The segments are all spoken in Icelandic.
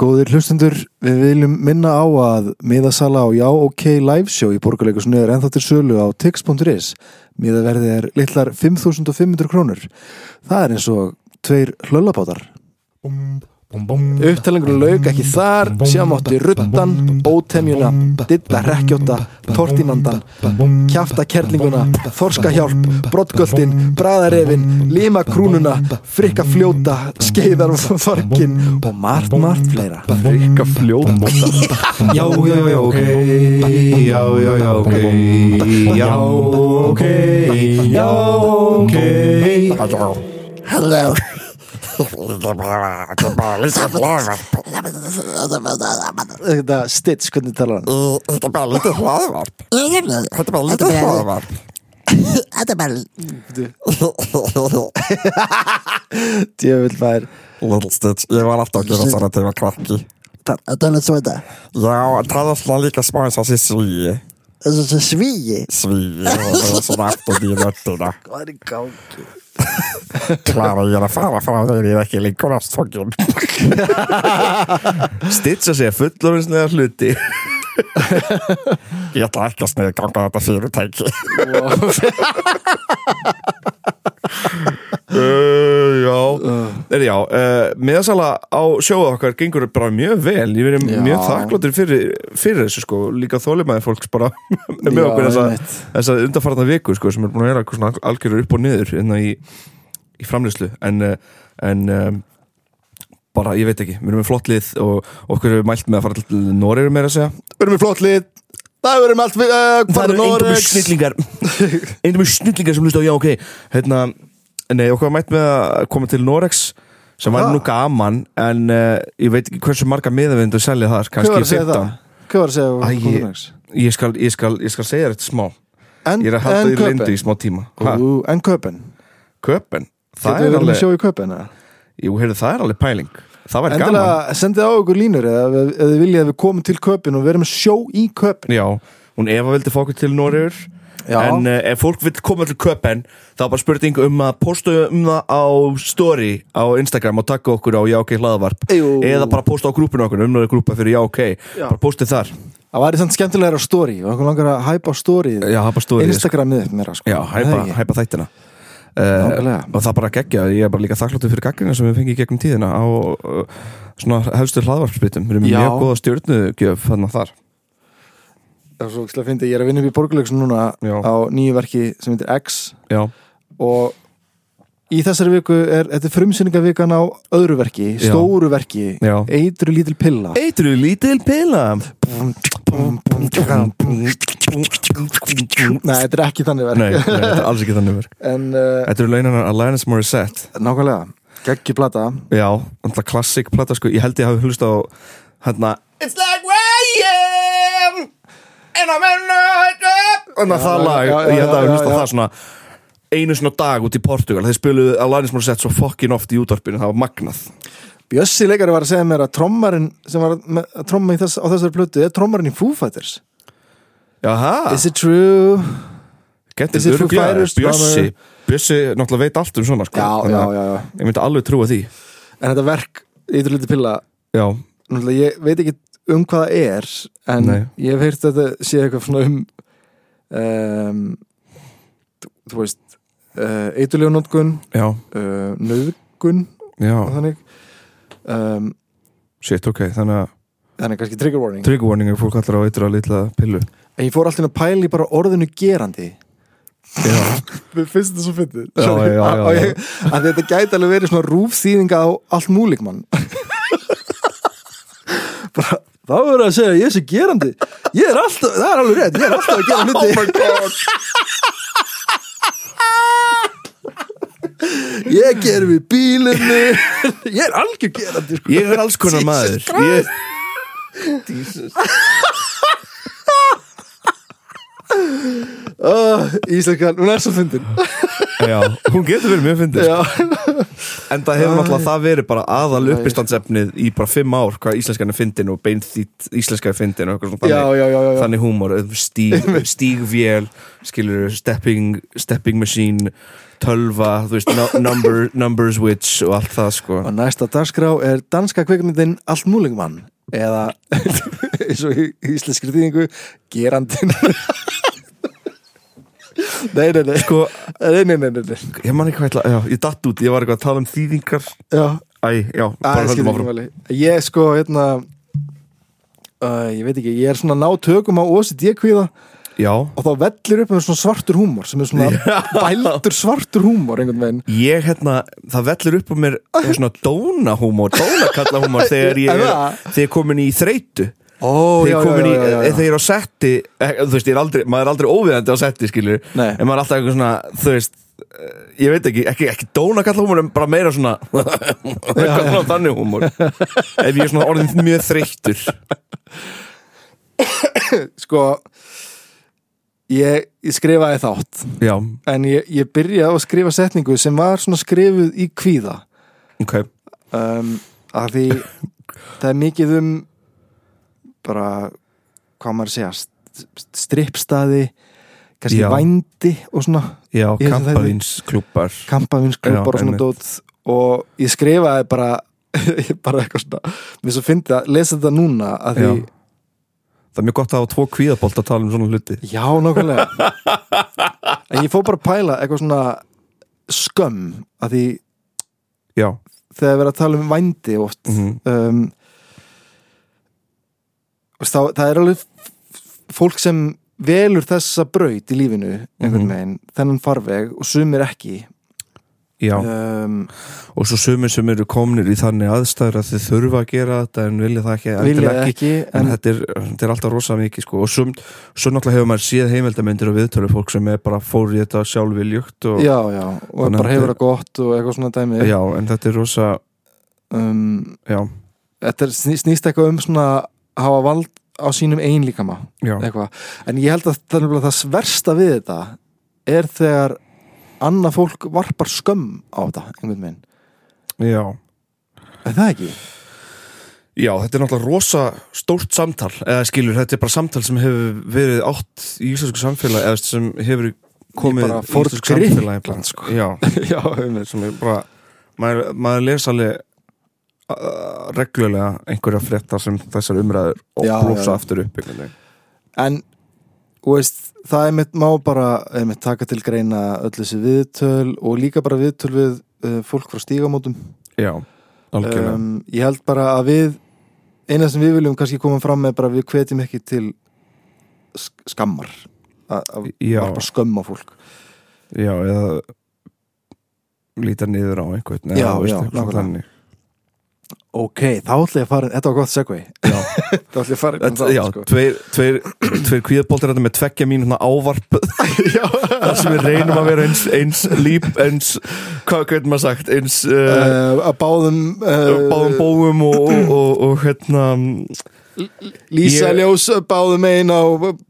Góðir hlustendur, við viljum minna á að miðasala á Já OK live show í borgarleikusinu er ennþá til sölu á tix.is. Miðaverðið er litlar 5.500 krónur. Það er eins og tveir hlöllabátar. Upptalengur laug ekki þar, sjámátti ruttan, ótemjuna, dilla rekkjóta, tortínandan, kjafta kerlinguna, þorska hjálp, brottgöldin, bræðarefin, lima krúnuna, frikka fljóta, skeiðar farkin og margt, margt fleira. Frikka fljóta Já, já, já, ok Já, já, já, ok Já, ok Já, ok Hello. Þetta stitch, hvernig talar hann? Þetta er bara lítið hlaðvarp. Þetta er bara lítið hlaðvarp. Þetta er bara Djöfull maður. Little Stitch, ég var alltaf að gera til að krakki. Þetta er svona Já, það er svona líka smá eins og þessi svíi. Þessi svíi Svíi, og það er svona aftur í röttina. Hvað er í gangi? Klara, ég er að fara frá þeir, ég er ekki lengur ástfókin. Stitch að segja fullorinslega hluti Ég ætla ekki að sniða ganga þetta fyrirtæki. uh, Já uh. Já, uh, miðasala á sjóðu okkar gengur bara mjög vel Ég verið mjög þakkláttur fyrir, fyrir þessu sko Líka þólimaði fólks bara með okkur þessa, einmitt. þessa undarfarna viku sko sem er búin að vera algjörur upp og niður innan í, í framlýslu en, uh, en bara, ég veit ekki, við erum með flott lið og okkur erum mælt með að fara til Nóriður meira að segja Við erum í flott lið. Það verðum allt við, uh, Það fara eru einhver með Noregs. snillingar Einhver með snillingar sem hlusta á já ok hérna, Nei, okkur var mætt með að koma til Norex sem var nú gaman en uh, ég veit ekki hversu marga miðavind að selja þar, kannski að segja það? 15 Hvað var að segja Noregs? ég skal, ég, skal, ég skal segja þetta smá En, Ég er að halda því lindu í smá tíma Hva? Ú, En Köpen? Köpen? Það Getur er með alveg Jú, heyrðu, það er alveg pæling. Það væri gaman. Endilega sendið á okkur línur eða ef þið viljið að við komum til Köpen og verum sjó í Köpen Já, hún Eva vildi fá okkur til Noregur. Já. En uh, ef fólk vil koma til Köpen þá er bara spurning um að posta um það á story á Instagram og taka okkur á Jákei hlaðvarp Jú. eða bara posta á grúpinu okkur, umnáðu grúpa fyrir Jákei. Já. bara postið þar. Það væri þannig skemmtilegra á story. Og okkur langar að hæpa á story Já, hæpa story. Instagramið meira sko. Já, hæpa, hæpa þættina uh, og það bara geggja, ég er bara líka þakkláttur fyrir gaggrina sem við fengið gegnum tíðina á uh, svona helstu hlaðvarpsbyttum við erum Já. mjög góða stjórnugjöf þannig þar. Það er svo ekki að finna, ég er að vinna upp í borgarleiksum núna Já. á nýju verki sem heitir X Já, og í þessari viku er, þetta er frumsýningavikan á öðru verki, stóru verki Já. Eitru lítil pilla. Eitru lítil pila Nei, þetta er ekki þannig verk. Nei, nei, þetta er alls ekki þannig verk. En uh, Þetta eru launan Alanis Morissette. Nákvæmlega, geggi plata. Já, alltaf klassik plata sko. Ég held ég hafi hlust á hérna It's like where I am And I'm in Þannig að það Já, lag já, já, Ég held að hafi hlust á það svona einu svona dag út í Portugal þeir spiluðu Alanis Morissette svo fokkin oft í útvarpinu það var magnað Bjössi leikari var að segja mér að trommarinn sem var með, að tromma þess, á þessari plötu er trommarinn í Foo Fighters Jaha, Is it true? is it Foo. Fighters, Bjössi? Bjössi náttúrulega veit allt um svona sko Já, já, já, já Ég myndi alveg trúa því En þetta verk, Eitru lítil pilla Já, náttúrulega, ég veit ekki um hvað það er en Nei. ég hef heyrt að þetta sé eitthvað svona um um þú veist eiturlegunótkun já, uh, nöðgun um, Shit, ok, þannig að þannig kannski trigger warning. Trigger warning er fólk allar á eitthvað litla pillu. En ég fór alltaf inn að pæla í bara orðinu gerandi. Við finnst þetta svo ég- að þetta gæti alveg verið svona rúfþýðinga á allt múlik mann. Bara þá verður að segja? Að ég sé gerandi. Ég er alltaf, það er alveg rétt ég er alltaf að gera hluti. Oh my god ég ger við bílunni. Ég er algjör gerandi sko. Ég er alls konar maður. Ég... oh, Íslenska, hún er svo fyndin. Já, hún getur verið mjög fyndið sko. En það hefur náttúrulega það verið bara aðal uppistandsefnið í bara fimm ár hvað íslenskan er fyndin og beinþýtt íslenska er fyndin og eitthvað svona þannig, húmor stíg, stígvél skilur stepping, stepping machine tölva, þú veist, no, number, numbers witch og allt það sko. Og næsta dagskrá er danska kvikmyndin Allt múlingmann eða eins og í íslenskri þýðingu gerandin Nei, nei, nei. Sko, Nei, nei, nei, nei, ég man ekki hvað ég datt út, ég var eitthvað að tala um þýðingar. Já, Æ, já, bara höldum skiptir áfram. ekki máli. Ég sko, hérna uh, Ég veit ekki, ég er svona ná tökum á OCD-kvíða Já, og þá vellir upp með svona svartur húmor sem er svona bældur svartur húmor einhvern veginn. Ég hérna, það vellir upp mér svona dónahúmor, dónakallahúmor þegar ég Er þegar komin í þreytu. Ó, þegar komin í, já, já. þegar ég er á setti eh, þú veist, er aldrei, maður er aldrei óviðandi á setti skilur, Nei. en maður er alltaf eitthvað svona þú veist, eh, ég veit ekki ekki, ekki dónakallahúmor, en bara meira svona þannig húmor. Ef ég er svona orðin mjög þreyttur. Sko ég, ég skrifaði þátt. Já, en ég, ég byrjaði að skrifa setningu sem var svona skrifuð í kvíða. Ok. Um, að því það er mikið um bara hvað maður að segja st- strippstaði kannski Já. vændi og svona. Já, kampavinsklubbar Já, og svona dót. Og ég skrifaði bara bara eitthvað svona. Mér svo fyndi að lesa þetta núna að því. Það er mjög gott að hafa tvo kvíðabolt að tala um svona hluti. Já, nákvæmlega. En ég fór bara að pæla eitthvað svona skömm að því já, þegar við erum að tala um vændi oft mhm. um, veist, þá, það er alveg fólk sem velur þessa braut í lífinu einhvern Mhm. veginn, þennan farveg og sumir ekki um, og svo sumir sem eru komnir í þannig aðstæður að þið þurfa að gera þetta en vilja það ekki, vilja endilega ekki, en en, þetta er, þetta er alltaf rosa mikið sko. og svo, náttúrulega hefur maður séð heimildamindir og viðtölu fólk sem er bara fór í þetta sjálfviljugt og, já, já, og bara hefur það gott og eitthvað svona dæmi. Já, en þetta er rosa um, já, þetta er, sný- snýst eitthvað um svona að hafa vald á sínum einlíkama en ég held að það, það versta við þetta er þegar annað fólk varpar skömm á þetta einhvern veginn, já er það ekki? Já, þetta er náttúrulega rosa stórt samtal eða skilur, þetta er bara samtal sem hefur verið átt í íslensku samfélagi eða sem hefur komið í íslensku samfélagi Grikkland, sko. Já, já, sem er bara maður, maður les alveg reglulega einhverja frétta sem þessar umræður og blósa aftur upp einhvern veginn. en þú veist, það er mitt má bara einmitt, taka til greina öll þessi viðtöl og líka bara viðtöl við uh, fólk frá stígamótum. Já, algjörlega. Um, ég held bara að við eina sem við viljum kannski koma fram með bara við hvetjum ekki til sk- skammar. Að varpa skömm á fólk. Já, eða líta niður á einhvern eða, Já, veist, já, nákvæmlega. Ok, þá ætla ég að fara þetta var gott segvei þá ætla ég að fara þetta, já sko. tveir, tveir, tveir kvíðaboltar þetta með tveggja mínúna ávarp. Þar sem við reynum að vera eins, eins líp eins, hvað getur maður sagt? Eins uh, uh, báðum uh, báðum bóum og, og, og, og hérna Lísa Ég- ljós báðum einn á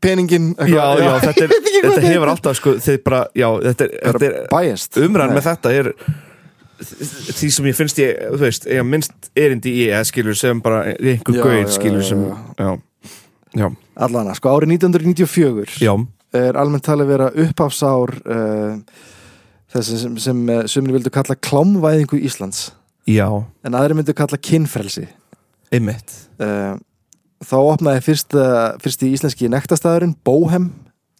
peningin já, já, þetta, er, þetta hefur alltaf sko, bara, já, þetta er, er bæjast umræðan með þetta er því sem ég finnst ég, þú veist, eiga minnst erindi í eða skilur sem bara einhver gauð skilur sem, já. já, allana, sko árið 1994 já, er almennt talið að vera upphafsár uh, þessi sem, sem uh, sumri vildu kalla klámvæðingu Íslands. Já, en aðri myndu kalla kynfrelsi. Einmitt. Uh, þá opnaði fyrst, uh, fyrst í íslenski nektastæðurinn Bóhem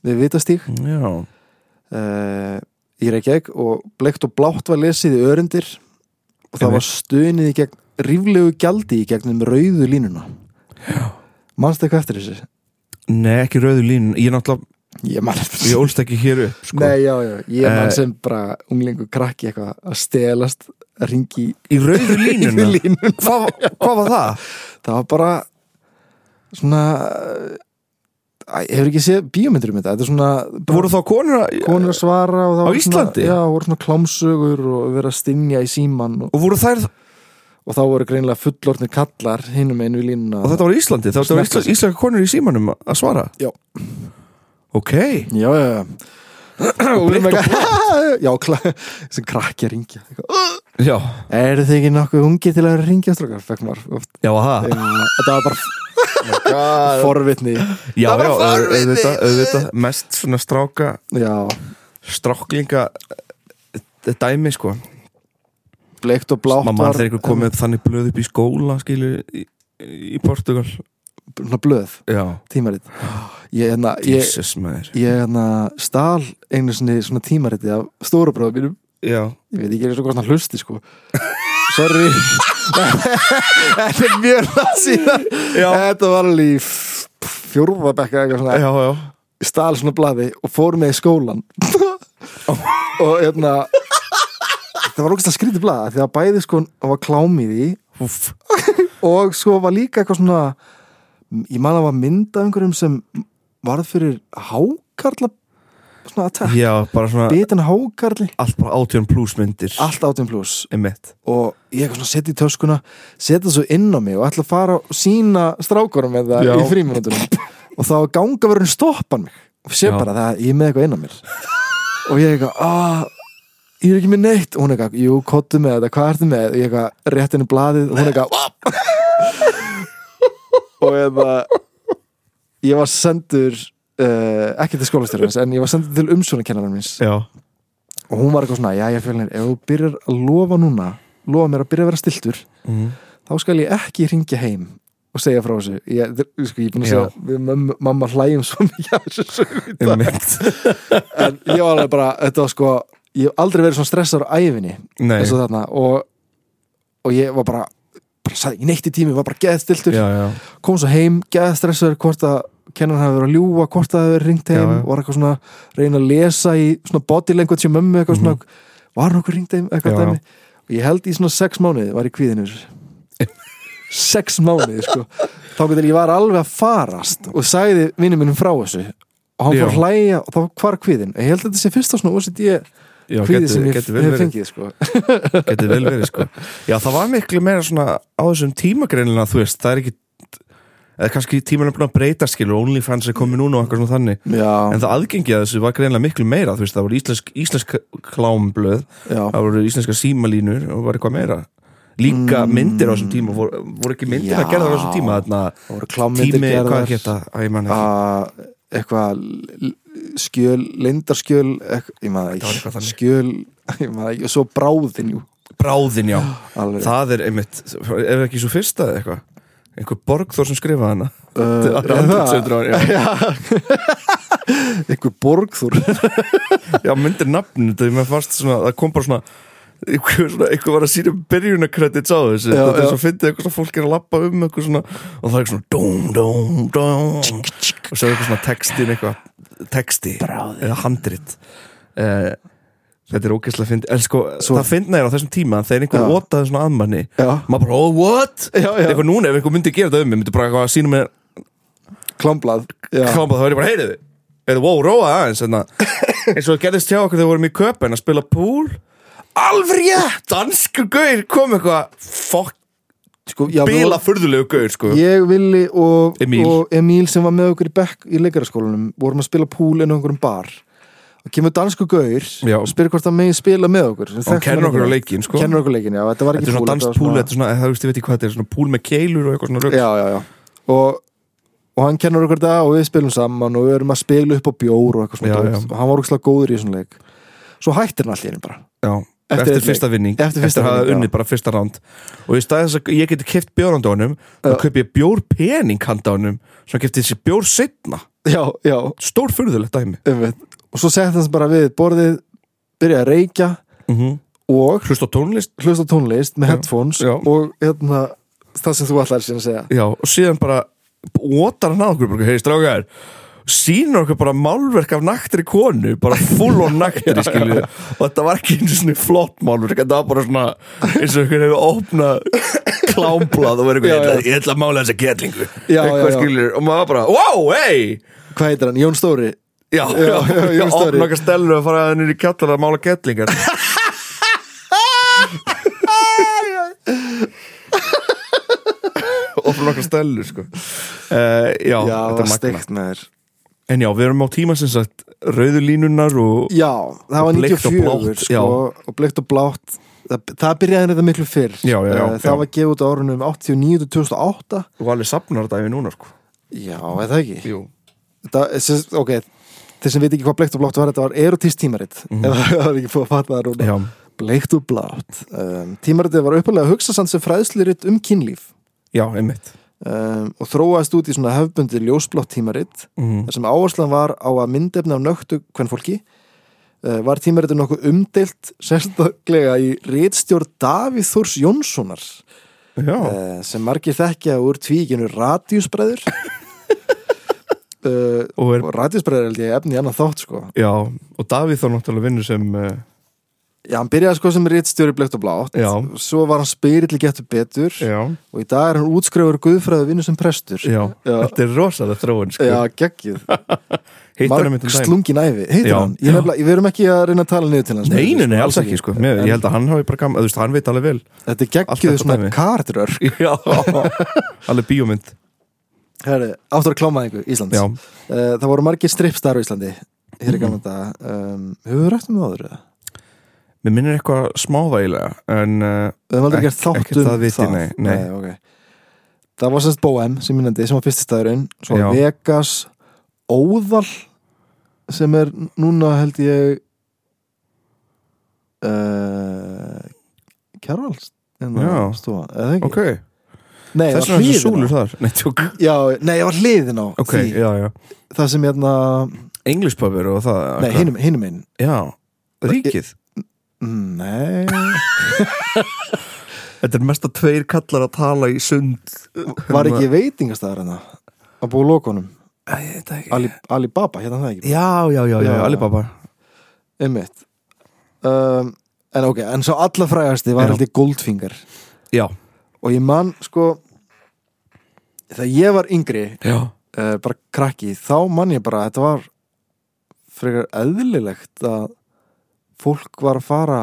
við Vitastík já, uh, í Reykjavík og bleikt og blátt var lesið í örundir og það var stöðnið í gegn ríflegu gjaldi í gegnum rauðu línuna. Mannstu eitthvað eftir þessu? nei, ekki rauðu lín ég náttúrulega, Ég man ég ólst ekki hér upp sko. Nei, já, já, ég man Eh, sem bara unglingu krakki eitthvað að stelast að ringi í rauðu línuna. Hvað, hvað var það? Það var bara svona hefur ekki séð bíómyndir um þetta? Þetta er svona bara voru þá konur að, konur að svara og Á var Íslandi? svona, já, voru svona klámsögur og vera að stinja í síman og, og voru þær og þá voru greinilega fullorðnir kallar hinum einu við línuna. Og þetta var í Íslandi, var Snerta Ísla, íslenska konur í símanum að svara? Já. ok, Já, já, já. Og við erum eitthvað já, sem krakki að ringja já, eru þið ekki nokkuð ungi til að ringja strókar, fekk maður já, það þetta var bara forvitni. Já, já, auðvitað, auðvitað mest svona stráka já, stráklinga dæmi sko. Bleikt og blátt maður mann þegar einhver komið upp þannig blöð upp í skóla skilur í, í Portugal. Svona blöð, já, tímarit. Ég, hérna, ég, Jesus maður. ég hérna, stál einu svona tímariti af stóra bróðum mínum. Já, ég veit ekki eins og hvað svona hlusti sko sorry. Þetta er mjög langt síðan. Já. þetta var alveg í fjórfa bekka eitthvað svona. Já, já. Ég stál svona blaði og fór með í skólan og hérna það var ógæst að skrítið blaða því að bæði sko það var klám í og svo var líka eitthvað svona ég man að var mynd af einhverjum sem varð fyrir hákarla svona attack, já, bara svona bitin hákarli allt bara átjón pluss myndir. Allt átjum pluss einmitt. Og ég eitthvað svona setja í töskuna setja það svo inn á mig og ætla að fara og sína strákurum með það Já. í fríminútunum og þá ganga verður stoppa mig. Og sé Já. bara það ég er með eitthvað inn á mér. Og ég eitthvað að ég er ekki með neitt. Og hún eitthvað, jú, kottu með þetta, hvað ertu með? Og ég eitthvað, rétt henni blaðið og hún eitthvað og eða ég var sendur uh, ekki til skólastjórnins en ég var sendur til umsjónakennarinn minns já, og hún var eitthvað svona, já, ég fjölnir ef þú byrjar að lofa núna lofa mér að byrja að vera stiltur mm. þá skal ég ekki ringja heim og segja frá þessu. Ég, sko, ég segja, við mamma, mamma hlægjum svo mikið en ég var alveg bara, þetta var sko ég hef aldrei verið svona stressar á æfinni og og, og ég var bara, bara sagði, í neitt í tími var bara geð stiltur, já, já, kom svo heim geð stressar hvort að kennan hafi verið að ljúga hvort að það verið ringt heim já. var eitthvað svona, reyna að lesa í svona body language í mömmu, eitthvað svona var nokkuð ringt heim, eitthvað. Já, já. dæmi. Og ég held í svona sex mánuði var í kvíðinu sex mánuði sko. Þá getur ég var alveg að farast og sagði vinnum minnum frá þessu. Og hann fór að hlæja og þá var kvíðin ég held að þetta sé fyrst á svona OCD já kvíði getur, sem ég hef fengið sko. Getur vel verið sko. Já, það var miklu meira svona á þessum tímagreinina þú veist, það er ekki eða kannski tímanum búin að breyta skilur OnlyFans er komið núna og eitthvað svona þannig. Já, en það aðgengi að þessu var greinlega miklu meira þú veist, það voru íslensk, íslensk klámblöð já, það voru íslenska símalínur og var eitthvað meira. Líka myndir á þessum tíma voru, voru ekki myndir að Mm. Já. gera það á þessum tíma þarna, tími, hvað geta að að eitthvað skjöl, lindarskjöl eitthvað skjöl og svo bráðin jú, bráðin já, alveg það er einmitt er ekki svo fyrsta eða eitthvað einhver borgþór sem skrifaði hana. Uh, Það er er það? 1700 ára, já. einhver borgþúr Já, myndir nafn, þetta með fast svona, það kom bara svona eitthvað, var að sína byrjunarkredits á þessu. Þetta er svo fyndið eitthvað svona fólk er að lappa um eitthvað svona og það er eitthvað svona dum, dum, dum. Og svo er eitthvað svona textin eitthvað texti eða handrit. Uh, þetta er ógeðslega fyndið. En sko, Svo- það fyndna er á þessum tíma þegar einhver Já. ótaði svona aðmanni maður bara, oh what? eitthvað núna, ef einhver myndi gera þetta um mig myndi bara eitthvað að sína mér klámblað já, klámba þá er ég bara, heyriði eða wow, róa aðeins enna. eins og það gerðist hjá okkur þegar við vorum í köpen að spila pool. Alveg rétt! Dansku gaur kom eitthvað fokk sko, bila furðulegu gaur sko. Ég, Willi og Emil. og Emil sem var með okkur í bekk í leikaraskólanum vorum að spila púl inn á einhverjum bar og kemur dansku gaur Já. og spyrir hvort það megi spila með okkur. Og kennur okkur á leikin sko. Kennur okkur leikin, já, þetta var þetta ekki er svona púl danspúl, þetta er svona, það veist ég veit ekki hvað þetta er svona púl með keilur og eitthvað svona rögg já, já, já. Og, og hann kennur okkur þetta og við spilum saman og við erum að spila upp á bjór og eitthvað svona Já, já. og hann var okkur góður í þessum leik. Svo hættir hann allir bara. Já, Eftir eftir, fyrsta vinning. Eftir fyrsta að hafa unnið bara fyrsta ránd og í staðis að ég geti keft bjórandónum þá Já. kaupi ég bjórpening handa honum svo kefti þessi bjór setna já, já, stór furðulegt dæmi og svo sett hans bara við borðið byrjaði að reykja mm og hlust á tónlist. hlusta tónlist með Já, headphones já. og hérna, það sem þú ætlar síðan segja. Já, og síðan bara ótar hann að okkur, bara, hei strákar sýnur okkur bara málverk af naktri konu, bara full on naktri skilju, og þetta var ekki einu svona flott málverk, þetta var bara svona eins og einhver hefur opnað klámblað og verið eitthvað, ég ætla- að mála þessa ketlingu Já, eitthvað skilju, og maður bara, wow, hey! Hvað heitir hann, Jón Stóri já, Já, já, já, opna okkar stelur fara að henni í kjallar að mála ketlingar opna okkar stelur sko. Uh, já, já, þetta er var steikt með þér. En já, við erum á tíma sem sagt rauðulínunar og já, það var Og bleikt og 94 blátt, sko, og bleikt og blátt. Það, það byrjaði þetta miklu fyrr. Já, já, já, Eh, það var gefið út á árunum 89 til 2008 og alveg safnar þetta við núna sko. Já, eða ekki? Það, sem, ok, þeir sem veit ekki hvað bleikt og blátt var þetta var erotist tímarit. Mhm. ef það var ekki búið að fatta það núna Já, bleikt og blátt. Um, tímaritið var uppalega að hugsa samt sem fræðsliritt um kynlíf. Já, einmitt. Um, og þróaðist út í svona hefbundi ljósblátt tímarit. Mm. þar sem áherslan var á að myndefna af nöktu hvern fólki uh, var tímaritið nokkuð umdeilt sérstaklega í rítstjórn Davíð Þórs Jónssonar. Uh, sem margir þekkja úr tvíkinu Radíusbræður uh, og er Radíusbræður held ég efni í annan þátt sko. Já, og Davíð þá náttúrulega vinnur sem uh, Já, hann byrjaði sko sem rítstjóri bleikt og blátt. Já. svo var hann spyrill getur betur. Já, og í dag er hann útskrifur guðfræðu vinnu sem prestur. Já, Já. þetta er rosalega þróun sko. Já, hann Mark um daginn. slungin æfi, heitir hann? Ég nefnilega, ég verum ekki að reyna að tala niður til hans Nei, nei, nei, alls ekki sko. Mér, Ég held að hann hafi bara gaman, þú veist, hann veit alveg vel. Þetta er geggjuð svona dæmi. kartrör Já, alveg bíómynd Herri, áttur að klámaðingu Íslands Já, Eh, Það voru margir strippstar á Íslandi hér í Mhm. gamla um, Höfum við rætt um það áður eða? mér minnir eitthvað smávægilega En uh, Við höfum aldrei gert þátt um það viti, nei, nei. okay. Það var semst Bohem sem minnandi sem var fyrsti staðurinn Svo Já. Vegas Óðal sem er núna held ég uh, Já. stofa, eða ekki? Nei, Þess það var vegna þessi súlur þar. Nei, tjók Já, nei, ég var hliðin á Ok, því. já, já. Það sem hérna, English pubur og það nei, hinum, hinum einn Já, ríkið. Nei. Þetta er mest að tveir kallar að tala í sund. Var ekki veitingastæður hérna? Að búa lokunum? Æ, veit það ekki. Ali, Alibaba, hérna það ekki? Já, já, já, já, Já. Alibaba. Einmitt. Um, En ok, en svo alla frægasti var Já. held ég Goldfinger. Já, Og ég man sko Þegar ég var yngri uh, bara krakki, þá man ég bara þetta var frekar eðlilegt að fólk var að fara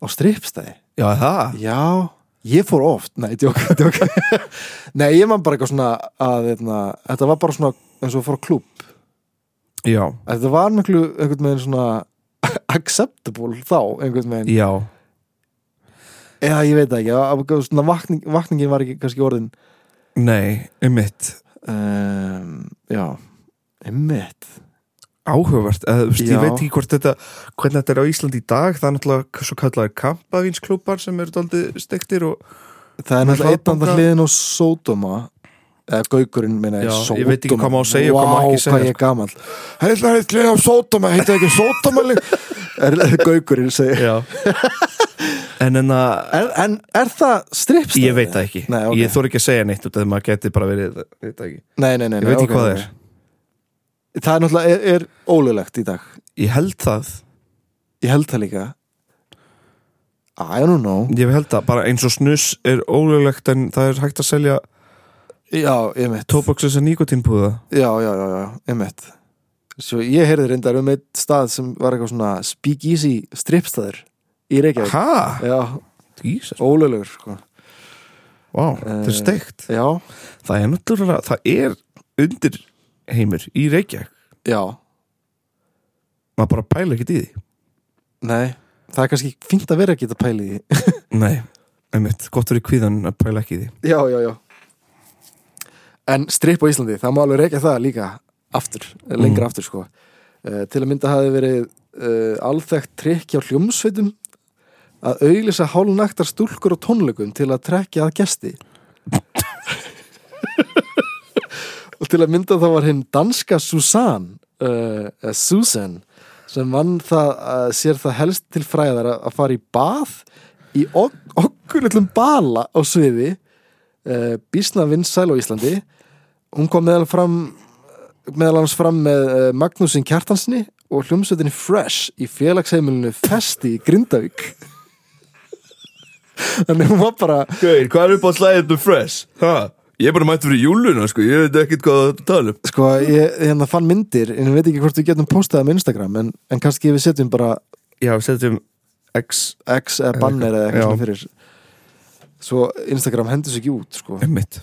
á strippstæði. Já, það? Já, ég fór oft. Nei, djók, djók. Nei, ég man bara eitthvað svona að eitna, þetta var bara svona eins og að fór á klúb Já, Þetta var miklu einhvern veginn svona acceptable þá einhvern veginn. Já eða ég veit það ekki, að- svona vakning, vakningin var ekki kannski orðin. Nei, einmitt. Um, já, einmitt. Áhugavert, eða, veist, Já. ég veit ekki hvort þetta hvernig þetta er á Íslandi í dag. Það er náttúrulega svo kallaðir kampavínsklúpar sem eru daldið stektir og það er náttúrulega hraðbanka. andan hliðin á Sódóma. Eða Gaukurinn minna Já, ég veit ekki hvað má segja og hvað má ekki segja, hvað ég er gamall. Heiðla heitt hliðin á Sódóma, heitir ekki Sódóma er Gaukurinn segir. Já En en en, en er það strippstæði? Ég veit það ekki, Nei, ok. ég þór ekki að segja neitt út af því að maður geti bara verið, Nei, nei, nei, Ég veit ekki ok, hvað það er. Það er náttúrulega, er, er ólulegt í dag. Ég held það, Ég held það líka. I don't know. Ég held það bara eins og snus er ólöglegt en það er hægt að selja Já, ég mitt tóbaks þess að nikotínpúða Já, já, já, já, ég mitt Svo ég heyrði reyndar um eitt stað sem var eitthvað svona speakeasy strippstæður í Reykjavík. Hæ? Ólulegur sko. vá, þetta er Eh, steikt. Já, Það er náttúrulega, það er undir heimur í Reykjavík. Já, maður bara pæla ekkert í því. Nei Það er kannski fínt að vera ekki að pæla í því. Nei, einmitt, gott verið kvíðan að pæla ekki í því. Já, já, já. En stripp á Íslandi, það má alveg reykja það líka aftur, lengra aftur sko. Uh, Til að mynda hafi verið uh, alþekkt trikk hjá hljómsveitum að auglýsa hálnaktar stúlkur og tónleikum til að trekja að gesti. Og til að mynda það var hinn danska Susan uh, Susan sem vann það uh, sér það helst til fræðar að fara í bað í ok okkur litlum bala á sviði uh, Bísna Vinsæl á Íslandi. Hún kom meðal fram meðal hans fram með Magnúsin Kjartansni og hljómsveitinni Fresh í félagsheimilinu Festi í Grindavík þannig hún var bara Gauir, hvað er upp á slæðinu fresh? Ha? Ég er bara mætt fyrir júluna, sko, ég veit ekkert hvað það tala um sko, ég hérna fann myndir en ég veit ekki hvort við getum postað um Instagram en, en kannski við setjum bara Já, við setjum X X eða banner eða eitthvað svona fyrir svo Instagram hendur sér ekki út sko. Einmitt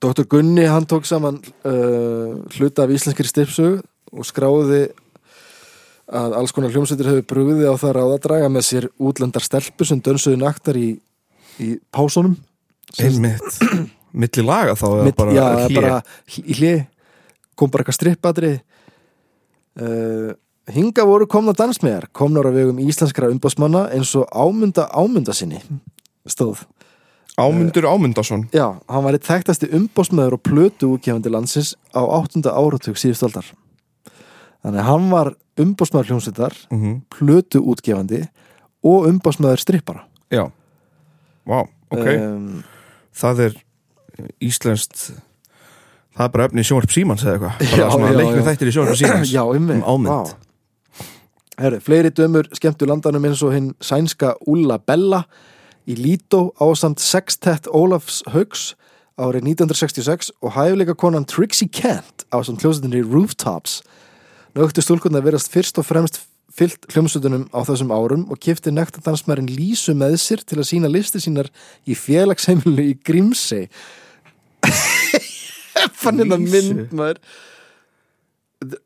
Dr. Gunni hann tók saman uh, hluta af íslenskri stipsug og skráði að alls konar hljómsveitir hefur brugðið á það ráð að draga með sér útlendar stelpur sem dönsuðu naktar í, í pásunum. Einmitt. Milli laga þá Mitt, bara já, bara í hlið kom bara eitthvað strippadri uh, hinga voru komna dansmiðar komnar á vegum íslenskra umbásmanna eins og ámunda ámunda sinni stóð. Ámundur Ámundason. Já, hann var eitt þekktasti umbósmaður og plötu útgefandi landsins á áttunda áratug síðust aldar. Þannig að hann var umbósmaður hljómsveitar, mm plötu útgefandi og umbósmaður strippara. Já Vá, ok Um, Það er íslenskt Það er bara efni í sjónvarp símans eða eitthvað Bara svona já, leikni já. þættir í sjónvarp símans já. Um ámynd. Herri, fleiri dömur skemmtu landanum eins og hinn sænska Ulla Bella í Lító ásamt sextett Ólafs Haugs árið 1966 og hæfileika konan Trixie Kent ásamt hljómsveitinni Rooftops. Nögtu stúlkunna verðast fyrst og fremst fyllt hljómsveitunum á þessum árum og kifti nektardansmærin Lísu með sér til að sína listi sínar í félagsheimilu í Grímsey. Fann hérna mynd maður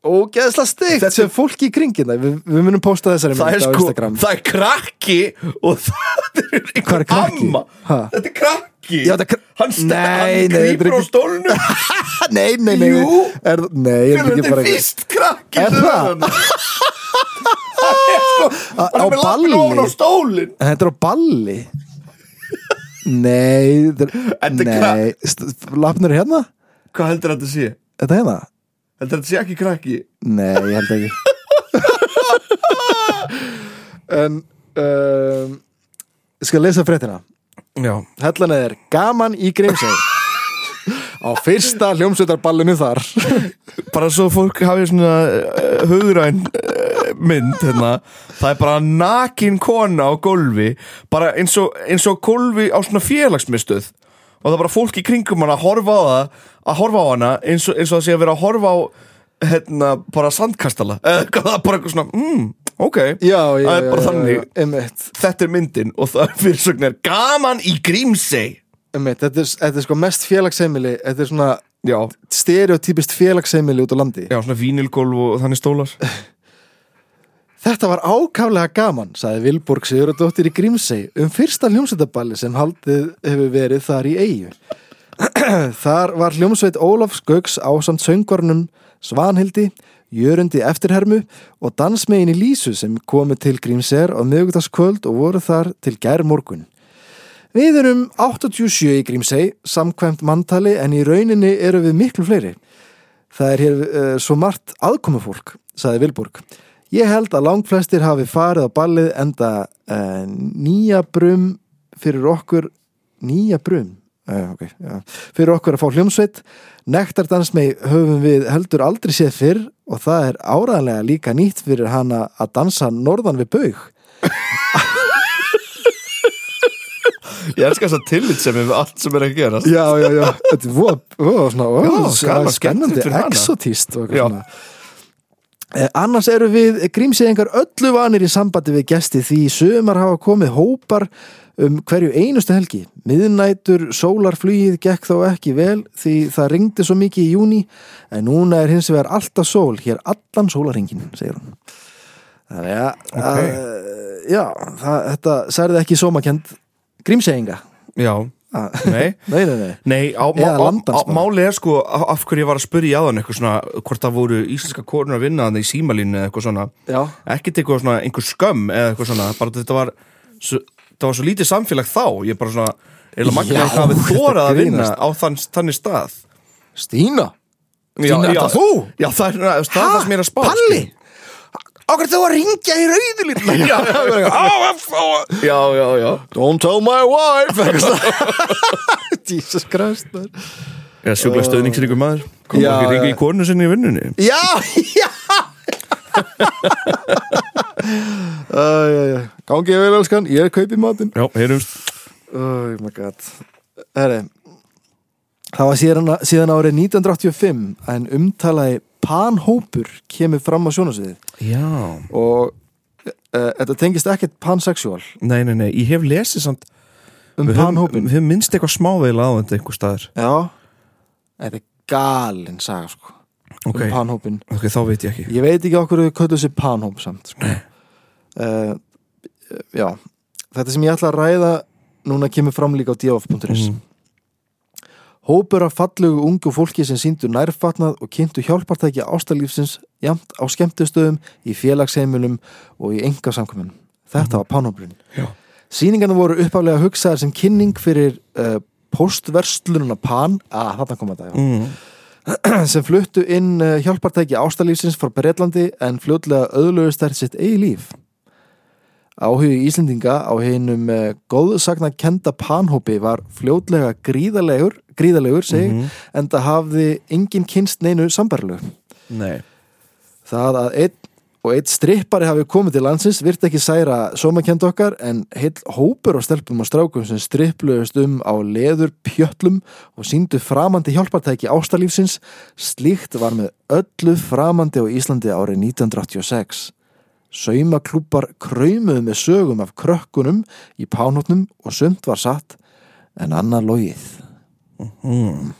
ógeðsla stygt. Sem fólki í kringin það, við, við munum posta þessari Það er sko, það er krakki og það er er einhver krakki? amma. Ha? Þetta er krakki. Já, þetta er kra- Hann, hann þetta er grýpur á stólnum. Nei, nei, nei Jú. er, nei, er Þetta er fyrst krakki Er það? Það er sko Hann er með lappin á stólinn. En þetta er á balli? Nei þetta Þetta er er, nei lafnur hérna, Hvað heldur þetta sé? þetta hérna Heldur þetta sé ekki krakki? nei, ég held ekki. En um, ég skal lesa fréttina. Já. Hellan er gaman í Grímsey. Á fyrsta hljómsveitarballinu þar. Bara svo fólk hafi svona uh, hugræn uh, mynd hérna. Það er bara nakin kona á gólfi Bara eins og, eins og gólfi á svona félagsmiðstöð Og það er bara fólk í kringum hana að horfa á það Að horfa á hana eins og, eins og það sé að vera að horfa á Hérna bara sandkastala. Eða bara eitthvað svona mm, Ok, já, já, það er bara já, þannig. Þetta er myndin og það er fyrirsögn er Gaman í einmitt, þetta, er, þetta er sko mest félagsheimili þetta er svona stereotypist félagsheimili út á landi. Já svona vínilgólf og þannig stólar Þetta var ákaflega gaman, sagði Vilborg Sigurðardóttir í Grímsey um fyrsta hljómsveitaballi sem haldið hefur verið þar í eigu. þar var hljómsveit Ólafs Gauks ásamt söngvarnum Svanhildi, Jörundi Eftirhermu og dansmegin í Lísu sem komu til Grímseyr á miðugdagskvöld og voru þar til gær morgun. Við erum 87 í Grímsey, samkvæmt manntali en í rauninni eru við miklu fleiri. Það er hér uh, svo margt aðkomufólk, sagði Vilborg. Ég held að langflestir hafi farið á ballið enda uh, nýja brum fyrir okkur nýja brum? Uh, okay, ja. fyrir okkur að fá hljómsveit. Nektardans með höfum við heldur aldrei séð fyrr og það er áræðanlega líka nýtt fyrir hana að dansa norðan við baug. Ég elskar þess að tillit sem er við allt sem er að gera Já, já, já, þetta er svona, ó, Já, hana. exotíst og svona Annars eru við grímsýðingar öllu vanir í sambandi við gesti því í sömar hafa komið hópar um hverju einustu helgi. Miðnætur sólarflugið gekk þó ekki vel því það ringdi svo mikið í júni en núna er hins vegar alltaf sól hér allan sólarringin, segir hún. Þannig að, Ok. að já, það, þetta særði ekki sómakend grímsýðinga. Já, Ah. nei Nei, nei, nei. Nei, á, á, á, máli er sko á- af hverju ég var að spyrja í aðan eitthvað svona hvort það voru íslenska konur að vinna þannig í símalínu eða eitthvað svona Já, ekkert eitthvað svona einhver skömm eða eitthvað svona bara þetta var svo, það var svo lítið samfélag þá ég bara svona eða magna Já, eitthvað að við þórað að vinna á þann, þannig stað Stína Stína, já, þetta þú? Já, er það, er það sem ég er að spá Palli? sko. Ákveð þú að ringja í rauðulinn Já, já, já, já Don't tell my wife. Jesus Christ man. Já, sjúkla stöðningsríkur maður. Kom Já, ekki ringa í konu sinni í vinnunni? Já, já. Æ, já, já. Gangi ég vel elskan, ég er kaupi matinn. Já, heyrumst. Oh my god. Herri Það var síðan, síðan árið 1985 en umtalaði panhópur kemur fram á sjónasviðið Já. Og uh, þetta tengist ekkert pansexual. Nei, nei, nei, ég hef lesið samt um Við höfum, panhópin við höfum minnst eitthvað smáveila á þetta einhver staðar. Já, þetta er galinn saga sko. Ok, um panhópin ok, þá veit ég ekki. Ég veit ekki okkur við köllum sér panhóp samt sko. uh, Já, þetta sem ég ætla að ræða núna kemur fram líka á df.is Mm. Hópur af fallugu ungu fólki sem síndu nærfatnað og kynntu hjálpartæki ástalífsins jamt á skemmtustöðum, í félagsheimilum og í engasamkominum. Þetta var pánóbrun. Já. Sýningarna voru uppaflega hugsaðar sem kynning fyrir uh, postverslununa Pan, að þarna kom þetta, já mm. sem fluttu inn uh, hjálpartæki ástalífsins frá Bretlandi en fljótlega öðlugust þær sitt eigi líf. Áhugi Íslendinga á heinum uh, góðsagna kenda panhópi var fljótlega gríðalegur, gríðalegur segi, Mhm. en það hafði engin kynst neinu sambarlegu. Nei Það að einn og einn strippari hafi komið til landsins virt ekki særa sómakend okkar en heill hópur á stelpum og strákum sem strippluðust um á leður pjöllum og síndu framandi hjálpartæki ástalífsins slíkt var með öllu framandi á Íslandi árið 1986 Saumaklúpar kraumuðu með sögum af krökkunum í pánótnum og sumt var satt en annar logið mm.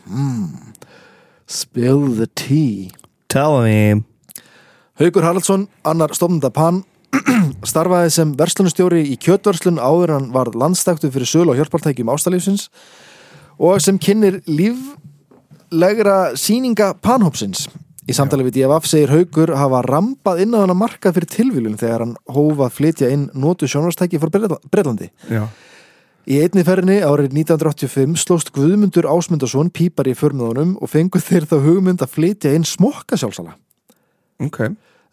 Spill the tea Tell me Haukur Haraldsson, annar stofnanda PAN starfaði sem verslunustjóri í kjötverslun áður hann var landstæktu fyrir sölu og hjálpartækjum ástalífsins og sem kynir líflegra síninga PAN-hópsins. Í samtali við DFF segir Haukur hafa rambað inn á hana markað fyrir tilvílun þegar hann hófa að flytja inn notu sjónvarstæki fór Breitlandi. Já Í einni ferðinni árið 1985 slóst Guðmundur Ásmundarsson pípar í förmiðunum og fengu þeir þá hugmynd að flytja inn smokka sjálfsala. Ok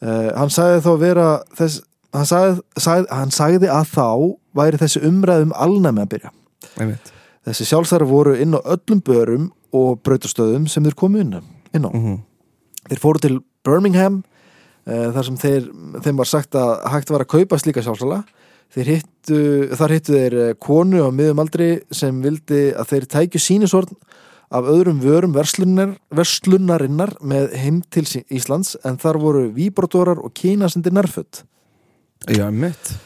Uh, hann sagði þá vera þess, hann, sagði, sagði, hann sagði að þá væri þessi umræðum alnæmi að byrja. Einmitt Þessi sjálfsæra voru inn á öllum börum og brautastöðum sem þeir komu inn, inn á. Mhm. Þeir fóru til Birmingham uh, þar sem þeir, þeim var sagt að hægt var að kaupa slíka sjálfsala. Hittu, þar hittu þeir eh, konu á miðum aldri sem vildi að þeir tækju sínisorn af öðrum vörum verslunar, verslunarinnar með heim til Íslands en þar voru víbrotorar og kínasendir nærföld. Já, mitt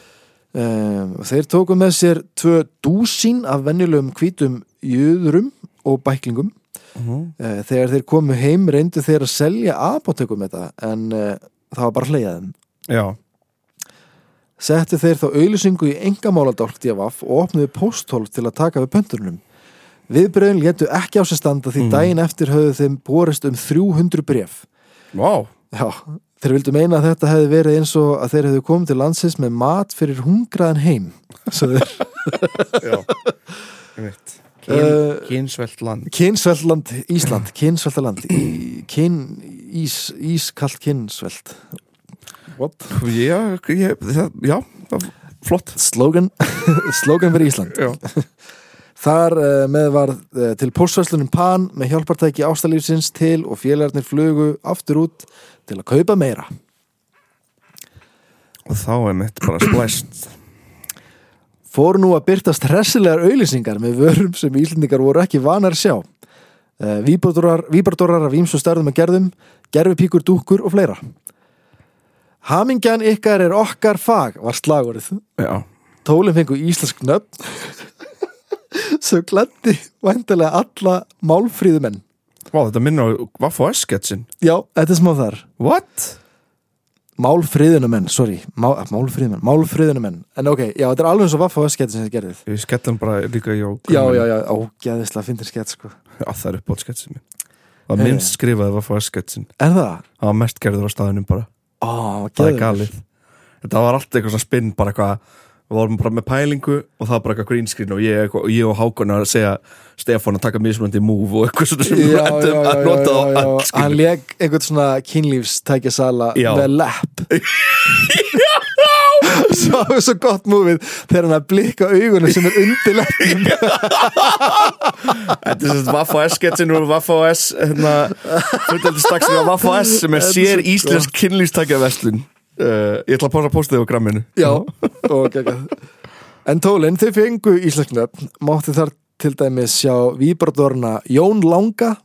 Um, þeir tóku með sér tvö dúsín af venjulegum hvítum jöðurum og bæklingum. Uh, þegar þeir komu heim reyndu þeir að selja apotekum þetta en uh, það var bara hleiðaðum. Já Settu þeir þá auðlýsingu í engamáladálkt í AVAF og opnuðu pósthólf til að taka við pönturnum. Viðbröðin létu ekki á sér standa því Mhm. daginn eftir höfðu þeim borist um 300 bref. Vá Já, þeir vildu meina að þetta hefði verið eins og að þeir hefðu komið til landsins með mat fyrir hungraðan heim. Svo þeir Já Einmitt Uh, Kynsvelt land. Kynsveltland Ísland, kynsveltaland í- kyn, ís, ískalt kynsvelt. What? Já, ég, já Flott. Slogan. Slogan fyrir Ísland. Já. Þar uh, með var uh, til póstsverslunum Pan með hjálpartæki ástalífsins til og félagarnir flugu aftur út til að kaupa meira. Og þá er mitt bara splæst Fóru nú að byrtast hressilegar auðlýsingar með vörum sem íslendingar voru ekki vanar sjá uh, Víbardórar af ímsu stærðum að gerðum gerfipíkur, dúkkur og fleira Hamingjan ykkar er okkar fag var slagorið Já Tólinn fengu íslensk nöfn sem glætti væntilega alla málfríðumenn. Vá, þetta minnur á Vaff og S-sketsin Já, þetta er smá þar. What? Málfríðunumenn, sorry, Má, málfríðumenn, málfríðunumenn. En ok, já, þetta er alveg eins og vaffa og skettin sem þið gerðið. Ég skellan bara líka í á Já, já, já, ógæðislega fyndin skett, sko. Já, það er upp á sketsin minn Það Heyrðu. minnst skrifaði Vaff og S-sketsin Er það? Það var mest gerður á staðunum bara Ó, Það er galið Þetta var alltaf eitthvað svona spinn bara eitthvað Við vorum bara með pælingu og það var bara eitthvað green screen og ég, og, ég og Hákon að segja Stefán að taka mismunandi move og eitthvað svona sem við ættum að nota á skilur. Hann leg einhvern svona kynlífstækjasala Já. með lapp. Svo, svo gott múfið þegar hann að blikka augunum sem er undir lappnum Þetta er svona Vaff og S-sketsin og Vaff og S hérna, og sem er sér íslensk kynlýstækja vestlun uh, Ég ætla að pása þig á gramminu. Já, og geggjað. En tólinn, þau fengu íslensknöfn mátti þar til dæmis sjá Víbardorna Jón Langa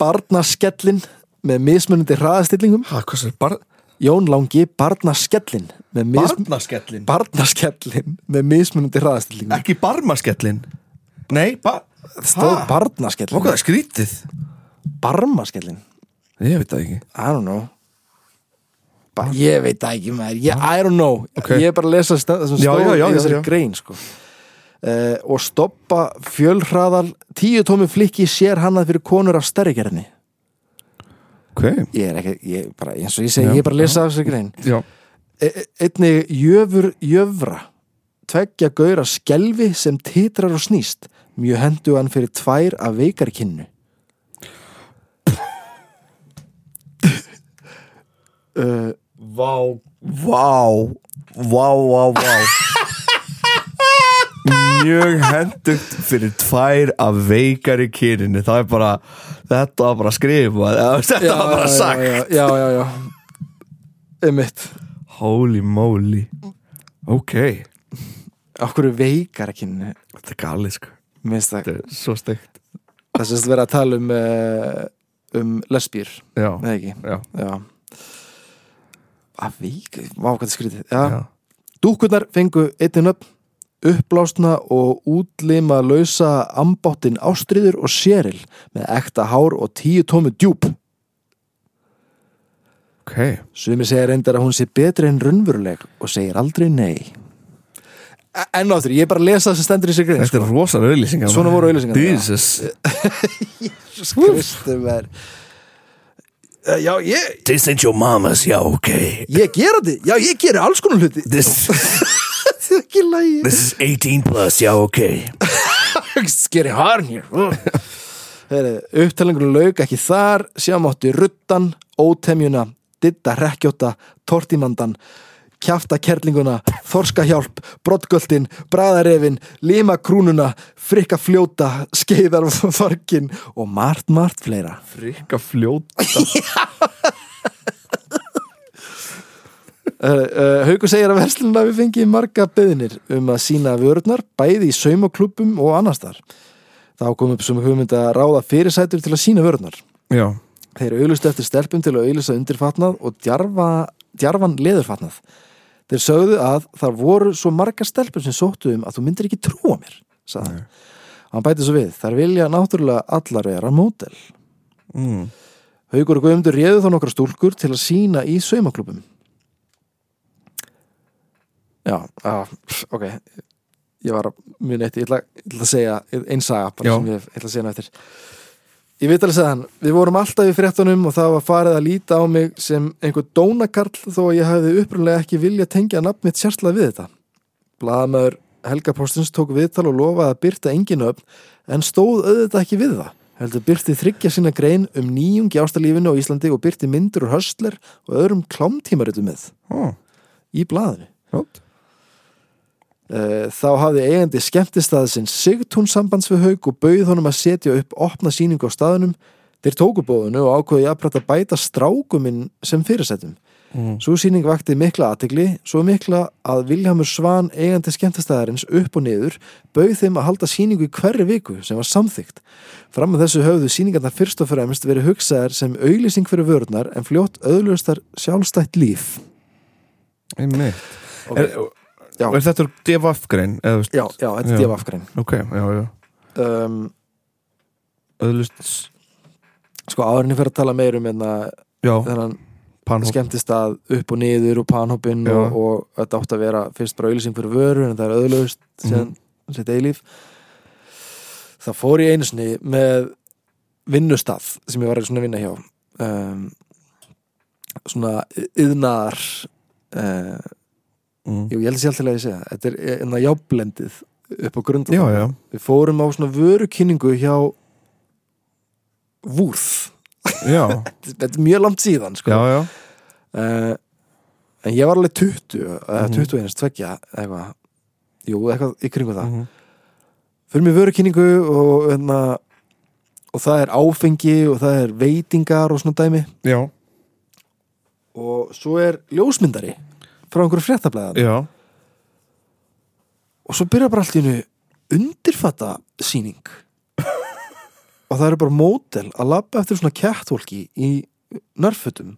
Barnaskellin með mismunandi hraðastillingum. Bar Jón Langi, Barnaskellin mis barnaskellin Barnaskellin með mismunandi hraðastillingum. Ekki barmaskellin Nei, ba Stóð? Barnaskellin Hvað er skrítið? Barmaskellin Ég veit það ekki. I don't know ba Ég veit það ekki maður. Ég, I don't know. Ok. Ég er bara að lesa sta- það sem Já, stóð já, já, í þessari grein sko. uh, og stoppa fjölhraðal tíu tómi flikki sér hannað fyrir konur af stærrigerðinni. Ok. Ég er ekki, ég bara, eins og ég segi, Já, ég er bara að lesa þessu grein. E e- einnig jöfur jöfra. Tveggja gauðra skelfi sem titrar og snýst. Mjög hendu hann fyrir tvær af veikari uh, Vá. Vá. Vá, vá, vá. Mjög hendugt fyrir tvær af veikari kyninu. Það er bara Þetta var bara skrifa Þetta var bara sagt. já, já, já, já. einmitt. Holy moly. Ok. Okkur veikari kynnu Þetta er galið sko. Þetta er svo steikt. Það sést vera að tala um uh, um lesbýr, Já, já, já að veik, vá hvað það skrítið. Dúkkurnar fengu einnig nöfn. Uppblásna og útlima lausa ambáttin ástriður og séril með ekta hár og tíu tómu djúp. Ok. Sumi segir reyndar að hún sé betri en raunveruleg og segir aldrei nei. E- Enn aftur, ég er bara að lesa það sem stendur í sér grein Þetta er sko. rosalega auðlýsingar Svona voru auglýsingarnar, já. Jesus Kristumver Já, ég, This ain't your mama's, já, ok ég gera þetta Já, ég gera alls konar hluti. This, Þetta er ekki lægi this is 18 plus, já, ok Skeri harn hér Heri, Upptalingur lauk ekki þar Sjáum átti ruttan, ótemjuna Ditta hrekkjóta, tortimandan Kjafta kerlinguna Þorska hjálp, brottgöldin Bræðarefin, lima krúnuna Frikka fljóta, skeiðar farkin og margt, margt fleira Frikka fljóta Uh, uh, Haukur segir að verslunna við fengið marga beðinir um að sína vörurnar bæði í saumaklubum og annars þar. Þá kom upp sem hugmynd að ráða fyrirsætur til að sína vörurnar. Já, Þeir auðlustu eftir stelpum til að auðlusta undirfatnað og djarfa, djarfan leðurfatnað. Þeir sögðu að það voru svo marga stelpum sem sóttu um að þú myndir ekki trúa mér, sagði hann. Hann bæti svo við, þær vilja náttúrulega allar vera mótel. mm. Haukur og Guðmundur réðu þá nokkra stúlkur til að sína í saumaklubum. Já, á, ok ég var að muni eitt, ég ætla, ég ætla að segja einn saga bara Já. sem ég ætla að segja hana eftir Ég veit alveg að hann, við vorum alltaf í fréttunum og það var farið að líta á mig sem einhver dónakarl þó að ég hefði upprunlega ekki vilja tengja nafn mitt sérslega við þetta. Blaðamæður Helga Postins tók viðtal og lofaði að byrta engin öfn en stóð auðvitað ekki við það. Heldur byrti þryggja sína grein um nýjungi ástalífinu á Íslandi og byrti myndur úr höstler og öðrum klámtímaritu með Ó, í blaðinu. jótt Eh, Þá hafði eigandi skemmtistaðsins Sigtún sambands við haug og bauð honum að setja upp opna sýningu á staðunum. Þeir tóku bóðinu og ákveði jafnrætt að bæta strákuminn sem fyrirsettum. Mm. Svo sýning vakti mikla aðtegli, svo mikla að Viljámur Svan eigandi skemmtistæðarins upp og niður bauð þeim að halda sýningu í hverri viku sem var samþygt. Fram með þessu höfðu sýningarnar fyrst og fremst verið hugsaðar sem auglýsing fyrir vörurnar en fljótt auðlustar sjálfstætt líf. Einmitt Okay. er, Já. er þetta devafgrein? eða, Já, já, þetta er djafafgrein. Ok, já, já Um, Öðlust sko áðurinn fyrir að tala meir um hérna, Já, þennan panhóp skemmtist að upp og niður og panhoppinn Já. og, og þetta átti að vera fyrst bara auðlýsing fyrir vörur en það er síðan Mhm. sitt eilíf það fór ég einu sinni með vinnustaf sem ég var að vinna hjá um, svona yðnar uh, mm. jú, ég held að sé alltaf að ég segja þetta er enna jáblendið upp á grund Já, já. Við fórum á svona vörukynningu hjá Vúrð Já, þetta er mjög langt síðan sko. já, já. Uh, en ég var alveg 20 eða Mhm. 21, tveggja eitthvað, jú, eitthvað í kringu það. Mhm. fyrir mig vörukynningu og, hérna, og það er áfengi og það er veitingar og svona dæmi. Já, og svo er ljósmyndari frá einhverju fréttablaðan já. Og svo byrja bara allt í hennu undirfatta sýning. Og það eru bara mótel að labba eftir svona kættvolki í nörfutum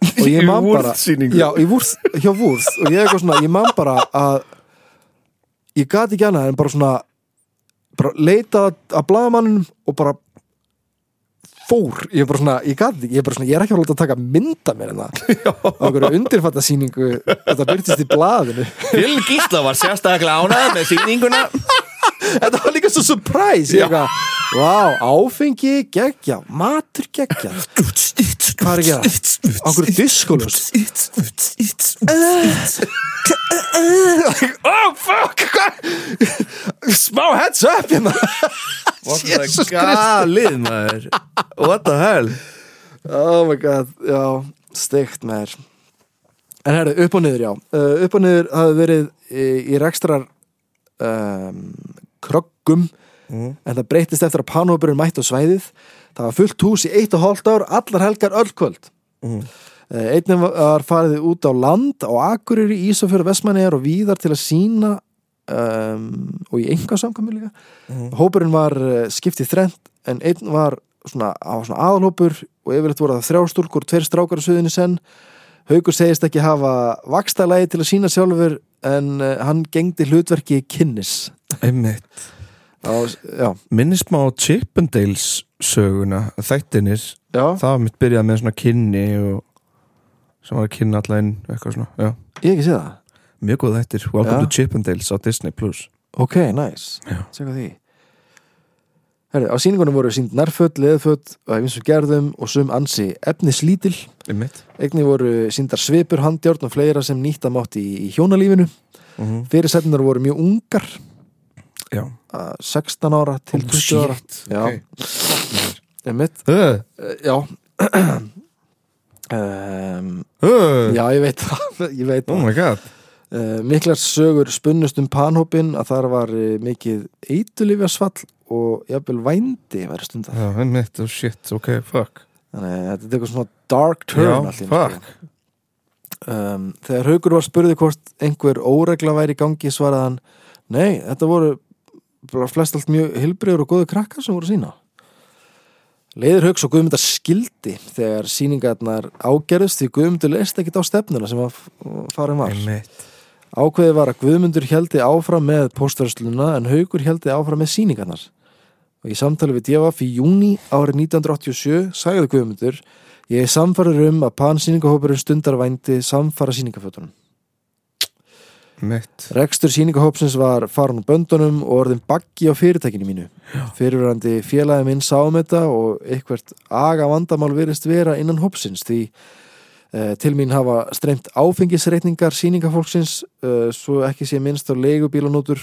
og ég man bara já, í vúrð, hjá vúrð og ég, eitthvað svona, ég man bara að ég gati ekki annað en bara svona bara leita að blaðamannum og bara fór ég er bara svona, ég ekki, ég er bara svona ég er ekki að láta að taka mynda mér en það á einhverju undirfattasýningu þetta byrtist í blaðinu. Til Gísla var sérstaklega ánæð með sýninguna þetta var líka svo surprise ég eitthvað, vá, áfengi geggja, matur geggja. Hvað er að gera? einhverju diskolus oh fuck smá heads up What the galið maður. What the hell? Oh my god, já, steikt með þér En herru, upp og niður, já. Uh, Upp og niður hafði verið í, í rekstrar um, kroggum Mm. en það breytist eftir að panhópurinn mætt á svæðið það var fullt hús í eitt og hálft ár allar helgar öll kvöld Mm. uh, einnig var farið út á land á Akureyri, Ísafjörð, Vestmannegar og víðar til að sína um, og í enga samkvæmi líka Mm. hópurinn var uh, skiptið þrent en einn var svona, svona aðalhópur og yfirleitt voru það þrjá stúlkur og tveir strákar á suðinu senn Haukur segist ekki hafa vakstalægi til að sína sjálfur en uh, hann gengdi hlutverki kynnis Einmitt. Minnist á Chippendales söguna Þættinir já, Það var mitt byrjað með svona kynni og sem var að kynna alla inn eitthvað svona Já. Ég ekki séð það. Mjög góð þættir. Welcome Já. to Chippendales á Disney Plus. Ok, nice, segja því Herri, á sýningunum voru sínd nærföld, leðföld og eins og gerðum og sum ansi efnislítil. Einnig voru síndar svipur, handjárn og fleira sem nýtta mátt í, í hjónalífinu. Mm -hmm. Fyrirsættunar voru mjög ungar Já. Uh, 16 ára til 20 ára. okay. einmitt. Uh, uh, Já. Um, uh, Já, ég veit það. Ég veit Oh það. my god. Uh, Miklar sögur spunnust um panhópin að þar var uh, mikið eitulifjasvall og jafnvel vændi væri stundar Já, einmitt, oh shit, ok, fuck. Þannig að þetta er eitthvað svona dark turn Já, fuck. um, Þegar Haukur var spurði hvort einhver óregla væri í gangi svaraði hann Nei, þetta voru flest allt mjög hilbriður og góðu krakkar sem voru sína Leiður Hauks og Guðmundar skildi þegar sýningarnar ágerðust því Guðmundur leist ekkit á stefnuna sem að farin var. Ákveðið var að Guðmundur heldi áfram með póstversluna en Haukur heldi áfram með sýningarnar. Og í samtali við DFF í júni árið 1987 sagði Guðmundur ég er samfarið um að pansýningahópurinn stundarvændi samfara sýningafötunum Einmitt Rekstur sýningahópsins var farin úr böndunum og orðin baggi á fyrirtækinu mínu. Fyrirverandi félagi minn sá um þetta og eitthvert aga vandamál virðist vera innan hópsins því uh, til mín hafa streymt áfengisreitningar sýningafólksins uh, svo ekki sé minnst á leigubílanótur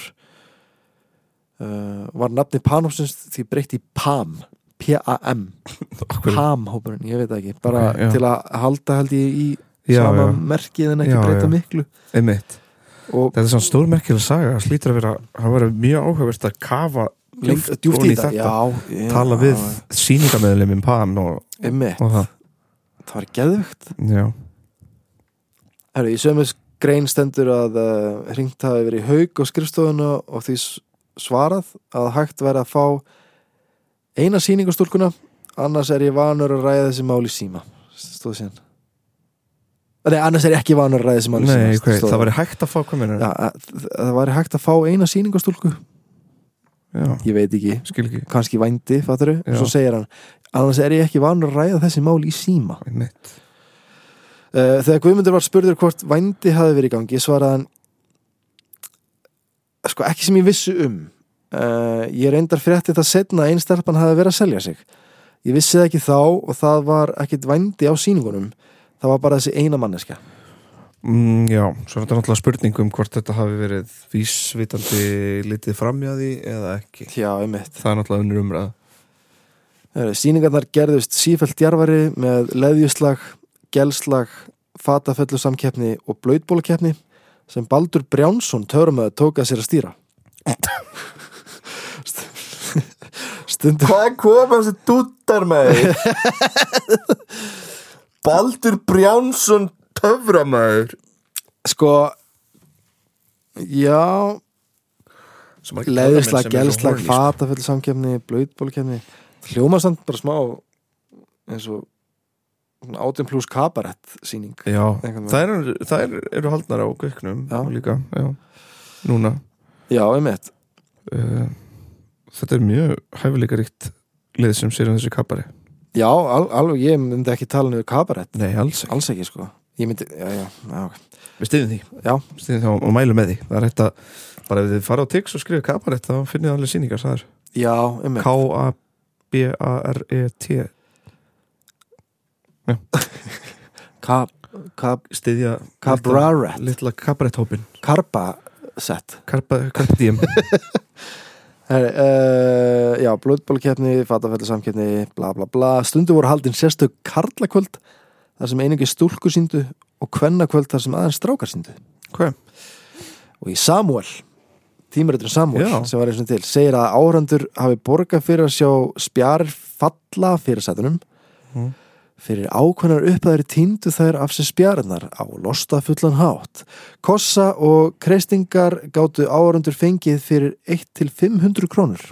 uh, var nafni Panhópsins því breytt í PAM P-A-M PAM hópurinn, ég veit ekki. Bara já. til að halda held ég í Já, sama já. merkið en ekki breyta já. miklu. Einmitt og Þetta er svona stórmerkileg saga. Það slítur að vera Það var mjög áhugavert að kafa djúft í í þetta. Já, já, Tala við sýningameðluminn Pam og, og það. Það var geðvögt Já. Herru, í sömu grein stendur að uh, hringt hafi verið í haug og skrifstofuna og því svarað að hægt væri að fá eina sýningastúlkuna annars er ég vanur að ræða þessi mál í síma stóð síðan Nei, annars er ekki vanur að ræða í síma Nei, stóð það væri hægt að fá að, að það væri hægt að fá eina sýningastúlku Já, ég veit ekki, ekki. Kannski vændi fattur Já. svo segir hann, annars er ég ekki vanur að ræða þessi mál í síma? Uh, þegar Guðmundur var spurður hvort vændi hafi verið í gangi svaraði hann sko ekki sem ég vissi um. Uh, ég reyndar frétti það setna stelpan hafi verið að selja sig. Ég vissi það ekki þá og það var ekkit vændi á sýningunum það var bara þessi eina manneska mm, Já, svo er þetta náttúrulega spurning um hvort þetta hafi verið vísvitandi litið framjáði eða ekki. Já, einmitt. Það er náttúrulega unnur umræð sýningarnar gerðust sífælt djarfari með leðjuslag, gelslag fataföllu samkeppni og blöytbólakeppni sem Baldur Brjánsson törmaði tók að sér að stýra. Stundum Hvað kom þessi dúttar með? Baldur Brjánsson töframæður sko já. Leðjuslag, gelslag, fataföllu samkeppni blöytbólakeppni hljóma samt bara smá eins og átjum pluss kabarett veginn. það eru, það eru, haldnar á Já. líka, já. Núna. Já, einmitt. Uh, Þetta er mjög hæfileikaríkt lið sem sér um þessi kappari Já, al, alveg, ég myndi ekki tala niður kabarett Nei, alls ekki. Alls ekki, sko. Ég myndi, já, já, já, ok. Við stiðum því, já. Stiðum því og, mælum með því. Það er hægt að, bara ef þið fara á Tix og skrifa kabarett þá finnið þið alveg sýningar, það er Já, um K-A-B-A-R-E-T Kab, kab, Stiðja Kabarett Litla kabarett-hópin Karbasett Karpa, Karpa Herri, uh, já, blóðbólkeppni, fatafælli samkeppni, bla bla bla. Stundu voru haldin sérstök karlakvöld þar sem einingi stúlkur síndu og kvennakvöld þar sem aðeins strákar síndu. Hvað? Og í Samuel, tímaritur Samuel Já. sem var eins og til, segir að áhrandur hafi borgað fyrir að sjá spjarir falla fyrir sætunum Mhm. Fyrir ákveðnar upphæður týndu þær af sér spjarinnar á losta fullan hátt. Kossa og kreistingar gátu áhrandur fengið fyrir 1-500 krónur.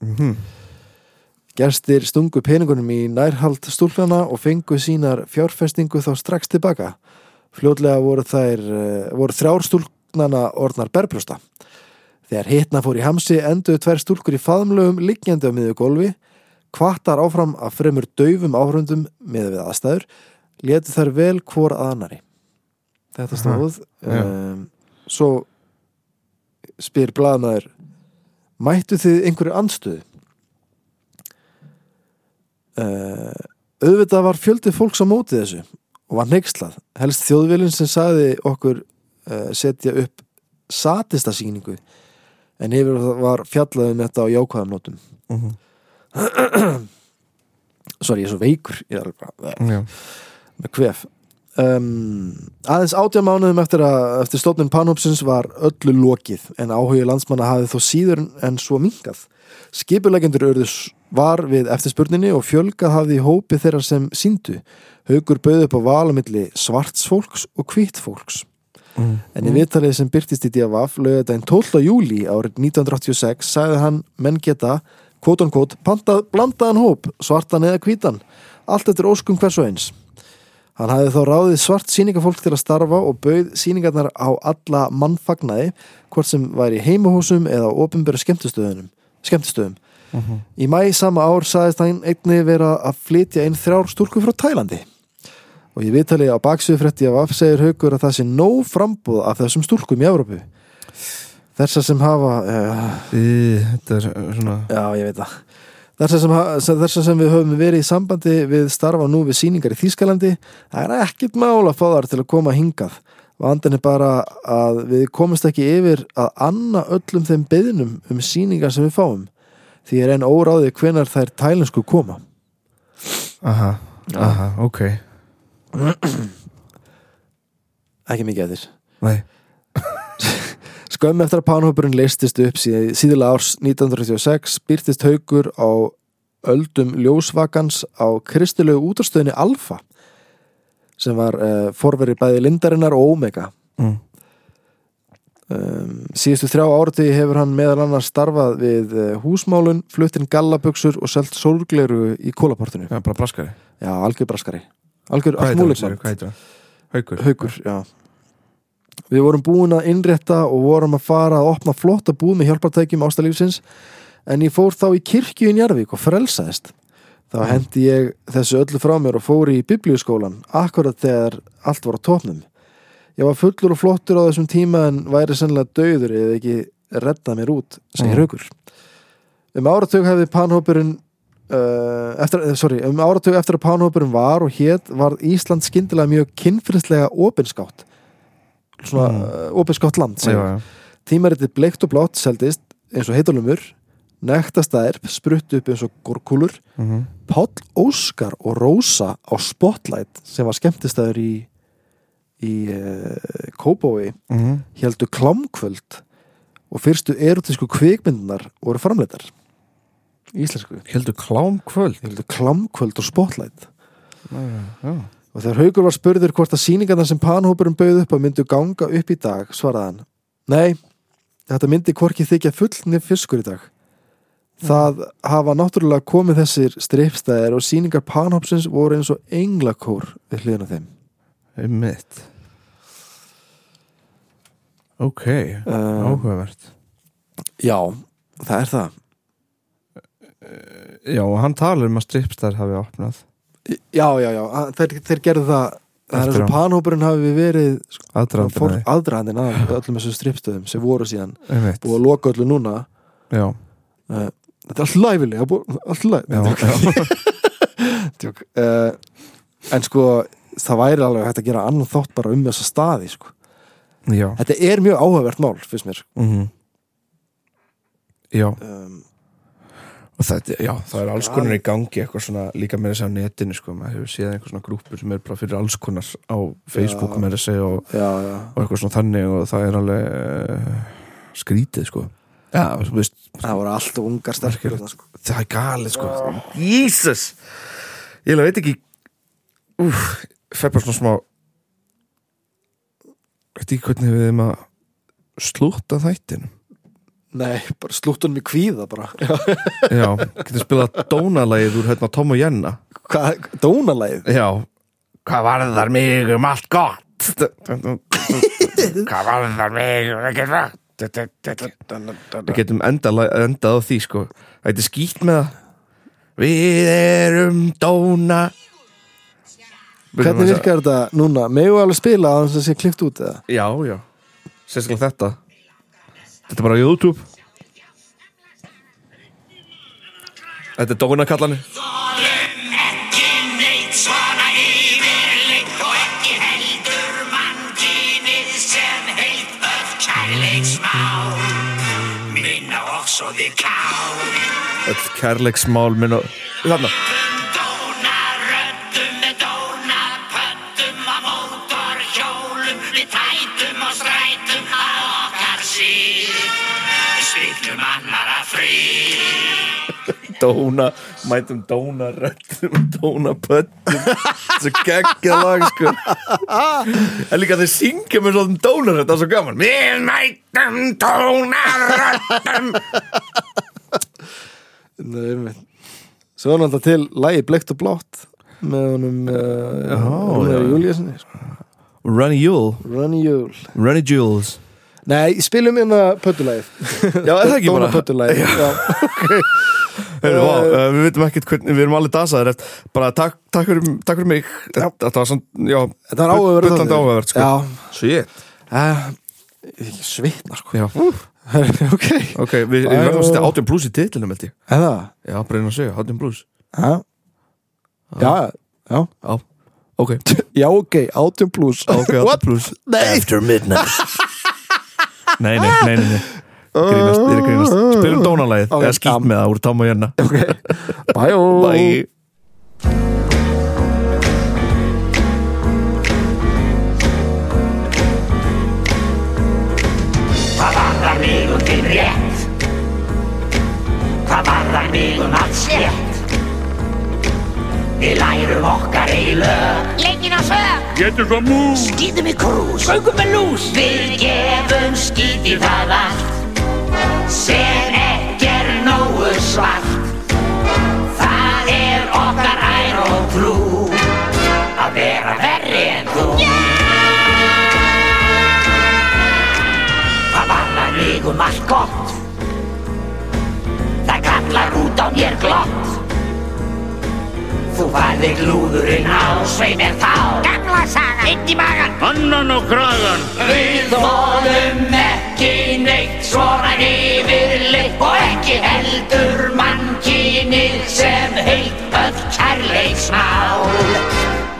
Mm Gerstir stungu peningunum í nærhald stúlkana og fengu sínar fjárfestingu þá strax tilbaka. Fljótlega voru þær, eh, voru þrjár stúlknana orðnar berbrjósta. Þegar hitna fór í hamsi enduðu tvær stúlkur í faðmlögum liggjandi á miður gólfi, kvartar áfram af fremur daufum áhrundum með við aðstæður, letu þær vel hvor að annari. Þetta stóð. Um, svo spyr blaðnaður, mættu þið einhverju andstöðu? uh, auðvitað var fjöldi fólks á móti þessu og var neykslað helst þjóðvilin sem sagði okkur uh, setja upp satista sýningu en yfir var fjallað um þetta á jákvæðum nótum Mhm. sorry, ég er svo veikur. Ég er bara með kvef. Um, aðeins átjá mánuðum eftir, eftir stofnun Panhópsins var öllu lokið en áhugi landsmanna hafði þó síður en svo minkað skipulegendur urðus var við eftirspurninni og fjölgað hafði í hópi þeirra sem síndu haugur bauð upp á valumilli svarts fólks og hvítt fólks. Mm. en í viðtalið sem byrtist í DFF lögðaðin 12. júli árið 1986 sagði hann menn geta kvót on kvót, pantað blandaðan hóp svartan eða hvítan, allt eftir óskum hvers og eins. Hann hafði þá ráðið svart sýningafólk til að starfa og bauð sýningarnar á alla mannfagnaði hvort sem væri heimahúsum eða á opinbera skemmtistöðunum skemmtistöðum. Í mæ sama ár sagðist hann einnig vera að flytja inn þrjár stúlkur frá Tælandi. Og í viðtalið á baksviðfrétti af af segir haukur að það sé nóg frambúð af þessum stúlkum í Evrópu þessar sem hafa uh, Í, Þetta er svona já ég veit það. Þessar sem, ha- sem- við höfum verið í sambandi við starfa nú við sýningar í Þýskalandi það er ekkert mál að fá þar til að koma hingað. Vandan er bara að við komumst ekki yfir að anna öllum þeim beðnum um sýningar sem við fáum því er enn óráðið hvenar þær tælensku koma. Aha, aha, ok. Ekki mikið eftir. Nei, Skömmi eftir að pánhópurinn leistist upp síð- síðulega árs 1936 byrtist haugur á öldum ljósvakans á kristilegu útastöðinni Alfa sem var uh, forveri bæði Lindarinnar og Omega mm. um, síðustu þrjá áratugi hefur hann meðal annars starfað við uh, húsmálun, fluttin gallabuxur og selt sólgleru í kólaportinu Já, bara braskari já, algjör braskari algjör allt segirðu? Hvað heitir hann? Haukur Haukur, já Við vorum búin að innrétta og vorum að fara að opna flotta búð með hjálpartækjum ástalífsins en ég fór þá í kirkju í Njarvík og frelsaðist. Þá hendi ég þessu öllu frá mér og fór í biblíuskólan akkurat þegar allt var á topnum. Ég var fullur og flottur á þessum tíma en væri sennilega döður eða ekki reddað mér út, segir Mm. Haukur. Um áratug hefði panhópurinn uh, eftir, eh, sorry, um áratug eftir að panhópurinn var og hétt var Ísland skyndilega mjög kynfyrslega opinskátt svona Mm. mm. opinskátt land Já, segir. já. tímaritið bleikt og blátt seldist eins og heitalumur nektastæðir spruttu upp eins og gorkúlur Mhm. Páll Óskar og Rósa á Spotlight sem var skemmtistæður í í uh, Kópói Mhm. heldur klámkvöld og fyrstu erotísku kvikmyndunar voru framleitar íslensku Heldur klám kvöld heldur klámkvöld og Spotlight Já, og þegar Haugur var spurður hvort að sýningarnar sem panhópurum bauð upp að myndu ganga upp í dag svaraði hann Nei, þetta myndi hvorki þykja fullni fiskur í dag. Það hafa náttúrulega komið þessir stripstæðir og sýningar panhópsins voru eins og englakór við hliðina á þeim. Einmitt. Ok, uh, áhugavert. Já, það er það. Já, og hann talar um að stripstær hafi opnað Já, já, já, þeir, þeir gerðu það Það er eins og panhópurinn hafi verið aðdraðandinn að öllum þessum stripstöðum sem voru síðan búið að loka öllu núna. Já, uh, Þetta er allt læfilega búið, allt já. Tjók. Uh, En sko það væri alveg hægt að gera annan þátt bara um þessa staði sko. Þetta er mjög áhugavert mál, fyrst mér. Mm Já, um, þetta, já, það er alls konar í gangi eitthvað svona, líka með þess að netinu sko, maður hefur séð einhver svona grúpur sem er bara fyrir alls konar á Facebook Já. með þess að og, og eitthvað svona þannig og það er alveg uh, skrítið sko. Já, þú veist, Það voru allt ungar þarna, sko. það er galið sko. Jesus! Ég veit ekki Úf, fer bara svona smá Veit ekki hvernig við erum að slúta þættinu Nei, bara slúttunum í kvíða bara. Já, getur spilað dónalægið úr hérna Tom og Jenna. Hvað, dónalæð Já, hvað varðar mig um allt gott? Hvað varðar mig um ekki rætt Við getum endað, endað á því sko. Þetta er skýtt með það. Við erum dóna. Hvernig virkar þetta núna? Megu alveg spila að það sé klift út eða? Já, já, sérstaklega þetta Þetta er bara YouTube. Þetta er dónakallanir ekki neitt svona yfirleitt og ekki heldur mannkynið sem heilt öll kærleiksmál minna og svo þið kál Öll kærleiksmál minn og Þarna Dóna, mætum dóna röddum Dóna pöttum Svo geggja lag sko. En líka þeir syngja með svona dóna rödd Það er svo gaman. Við mætum dóna einmitt. Svo er náttúrulega til lægi Bleikt og blátt með honum uh. Júliasinni sko. Runny Jule Runny Júl Runny Jules Nei, spilum hérna pöttulægið Já, er það ekki bara? Dóna pöttulægið Já, Heyrðu, vá, uh, Við veitum ekkert hvernig Við erum allir dasaðir eftir Bara takk, takk, fyrir, takk fyrir mig. Þetta var svona, já Þetta var áhugavert Bullandi áhugavert sko. Já, Shit. Uh, Ég svitna sko. Já, Ok, ok, við, verðum að setja 18 plus í titlinum held ég. Eða Já, bara einn að segja, 18 plus Já, já, ok. Já, ok, 18 plus Ok, 18 What? plus Nei, After midnight. Nei, nei, nei, nei, nei. Grínast, ég er grínast. Spilum dónalægið, Ok, eða gaman. með það úr Tom og Jörna bæjó. Bye Hvað varðar mig um þinn rétt? Hvað varðar mig um allt slétt? Við lærum okkar í lög. Leikin á sög Getur svo mús? Skýtum í krús. Göngum með lús. Við gefum skýt í það allt Sem ekki er nógu svart. Það er okkar ær og trú Að vera verri en þú. Það varðar mig um allt gott. Það kallar út á mér glott. Þú færði glúðurinn á svei mér þá. Gamla saga í magan Annan og kragan Við þólum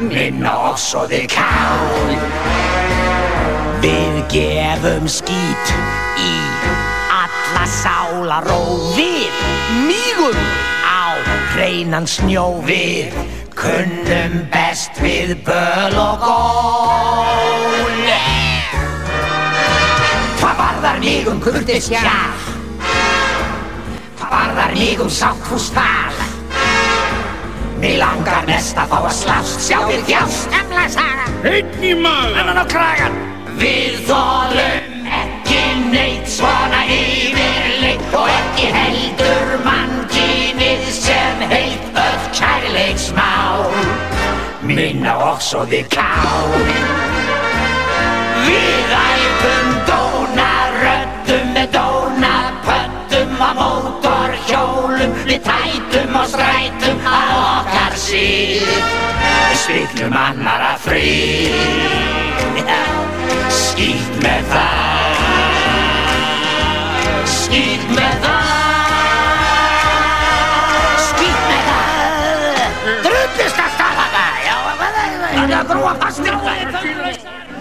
minna oss og þið kál Við gefum skít í alla sálaró við mýgum á hreinan snjó við kunnum best við böl og gól Hvað varðar mig um kurtis hjál? Hvað varðar mig um sáttfús tal? Mig langar mest að fá að slást, sjá við þjást Gamla saga, Einn í magan annan á kragan Við þólum ekki neitt svona yfirleitt Og ekki heldur mannkynið sem heilt öll kærleiksmál. Minna og svo þið kál Við æfum dóna röddum með dóna pöttum á mótorhjólum. Við tætum um annara frí Skýt með það Skýt með það Skýt með það Drullist að staða það Já, það er að grúa fastir